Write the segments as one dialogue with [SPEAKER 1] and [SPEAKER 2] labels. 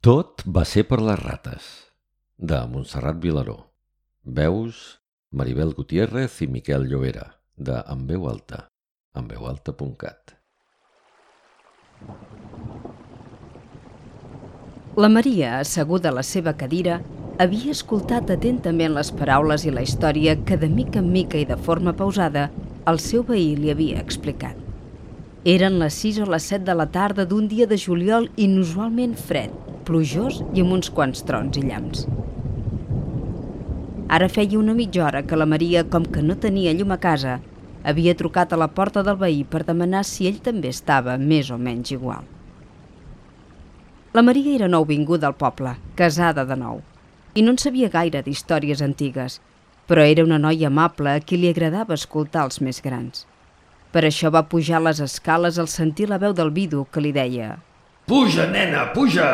[SPEAKER 1] Tot va ser per les rates, de Montserrat Vilaró. Veus Maribel Gutiérrez i Miquel Llobera, de En veu alta, enveualta.cat.
[SPEAKER 2] La Maria, asseguda a la seva cadira, havia escoltat atentament les paraules i la història que de mica en mica i de forma pausada el seu veí li havia explicat. Eren les 6 o les 7 de la tarda d'un dia de juliol inusualment fred, plujós i amb uns quants trons i llamps. Ara feia una mitja hora que la Maria, com que no tenia llum a casa, havia trucat a la porta del veí per demanar si ell també estava més o menys igual. La Maria era nou vinguda al poble, casada de nou, i no en sabia gaire d'històries antigues, però era una noia amable a qui li agradava escoltar els més grans. Per això va pujar les escales al sentir la veu del vidu que li deia
[SPEAKER 3] Puja, nena, puja!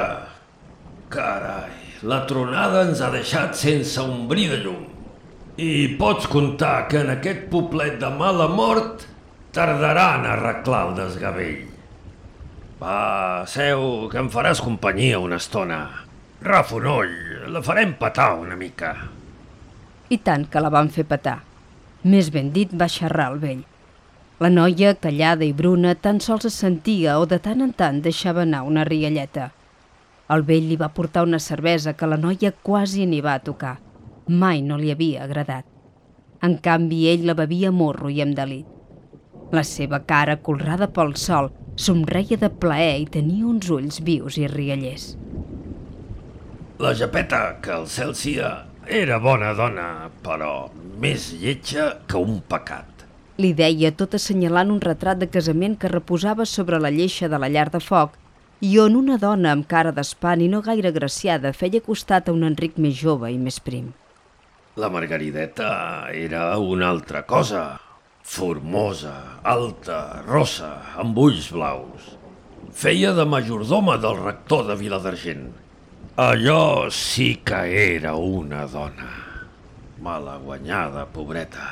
[SPEAKER 3] Carai, la tronada ens ha deixat sense un bri de llum. I pots comptar que en aquest poblet de mala mort tardaran a arreglar el desgavell. Va, seu, que em faràs companyia una estona. Rafonoll, la farem petar una mica.
[SPEAKER 2] I tant que la van fer petar. Més ben dit, va xerrar el vell. La noia, callada i bruna, tan sols es sentia o de tant en tant deixava anar una rialleta. El vell li va portar una cervesa que la noia quasi ni va tocar. Mai no li havia agradat. En canvi, ell la bevia morro i amb delit. La seva cara, colrada pel sol, somreia de plaer i tenia uns ulls vius i riallers.
[SPEAKER 3] La Japeta, que el cel sia, era bona dona, però més lletja que un pecat.
[SPEAKER 2] Li deia tot assenyalant un retrat de casament que reposava sobre la lleixa de la llar de foc i on una dona amb cara d'espant i no gaire graciada feia costat a un Enric més jove i més prim.
[SPEAKER 3] La Margarideta era una altra cosa. Formosa, alta, rossa, amb ulls blaus. Feia de majordoma del rector de Viladargent. Allò sí que era una dona. Mala guanyada, pobreta.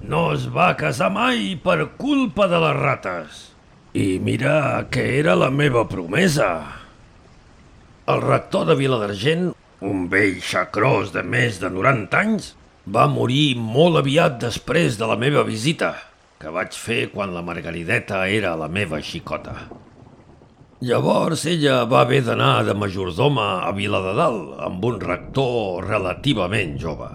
[SPEAKER 3] No es va casar mai per culpa de les rates. I mira que era la meva promesa. El rector de Viladargent, un vell xacrós de més de 90 anys, va morir molt aviat després de la meva visita, que vaig fer quan la Margarideta era la meva xicota. Llavors ella va haver d'anar de majordoma a Vila de Dalt amb un rector relativament jove.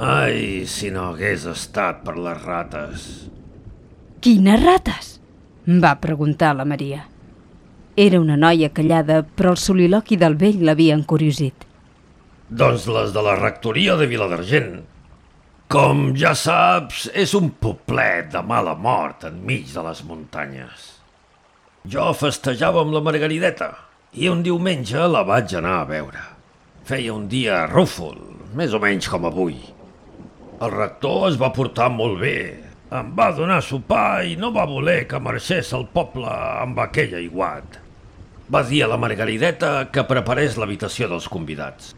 [SPEAKER 3] Ai, si no hagués estat per les rates.
[SPEAKER 2] Quines rates? Va preguntar la Maria. Era una noia callada, però el soliloqui del vell l'havia encuriosit.
[SPEAKER 3] Doncs les de la rectoria de Viladargent. Com ja saps, és un poblet de mala mort enmig de les muntanyes. Jo festejava amb la Margarideta i un diumenge la vaig anar a veure. Feia un dia rúfol, més o menys com avui. El rector es va portar molt bé, em va donar sopar i no va voler que marxés al poble amb aquell aiguat. Va dir a la Margarideta que preparés l'habitació dels convidats.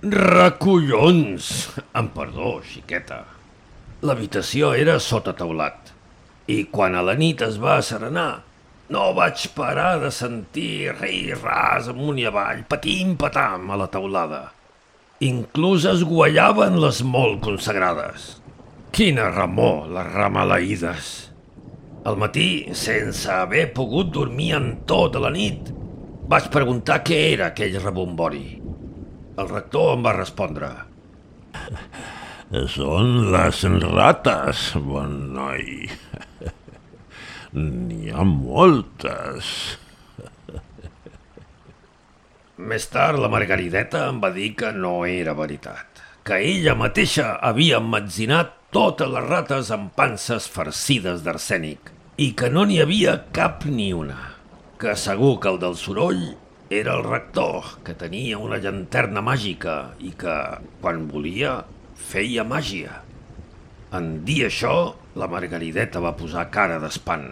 [SPEAKER 3] Recollons! Em perdó, xiqueta. L'habitació era sota teulat. I quan a la nit es va serenar, no vaig parar de sentir rei ras amunt i avall, patim-patam a la teulada. Inclús es guallaven les molt consagrades. Quina remor, les ramalaïdes! Al matí, sense haver pogut dormir en tota la nit, vaig preguntar què era aquell rebombori. El rector em va respondre.
[SPEAKER 4] Són les rates, bon noi. N'hi ha moltes.
[SPEAKER 3] Més tard, la Margarideta em va dir que no era veritat, que ella mateixa havia emmetzinat totes les rates amb panses farcides d'arsènic i que no n'hi havia cap ni una. Que segur que el del soroll era el rector, que tenia una llanterna màgica i que, quan volia, feia màgia. En dir això, la Margarideta va posar cara d'espant.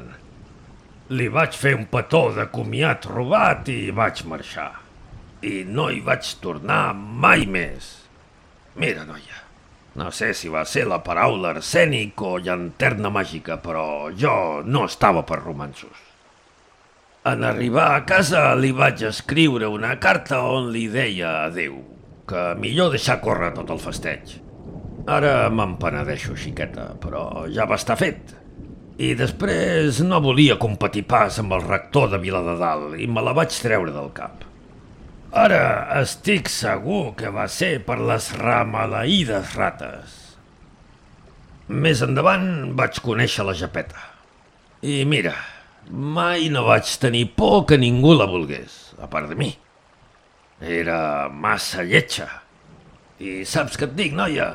[SPEAKER 3] Li vaig fer un petó de comiat robat i vaig marxar. I no hi vaig tornar mai més. Mira, noia, no sé si va ser la paraula arsènic o llanterna màgica, però jo no estava per romansos. En arribar a casa li vaig escriure una carta on li deia adeu, que millor deixar córrer tot el festeig. Ara me'n penedeixo, xiqueta, però ja va estar fet. I després no volia competir pas amb el rector de Vila de Dalt i me la vaig treure del cap. Ara estic segur que va ser per les ramaleïdes rates. Més endavant vaig conèixer la Japeta. I mira, mai no vaig tenir por que ningú la volgués, a part de mi. Era massa lletja. I saps què et dic, noia?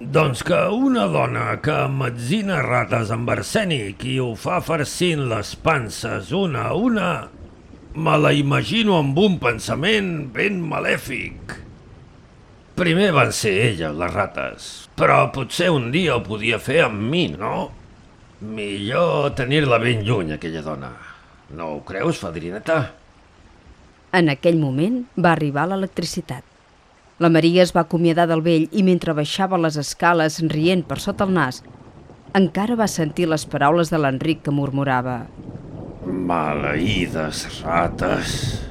[SPEAKER 3] Doncs que una dona que metzina rates amb arsènic i ho fa farcint les panses una a una, me la imagino amb un pensament ben malèfic. Primer van ser elles, les rates, però potser un dia ho podia fer amb mi, no? Millor tenir-la ben lluny, aquella dona. No ho creus, fadrineta?
[SPEAKER 2] En aquell moment va arribar l'electricitat. La Maria es va acomiadar del vell i mentre baixava les escales rient per sota el nas, encara va sentir les paraules de l'Enric que murmurava
[SPEAKER 3] Maleïdes rates.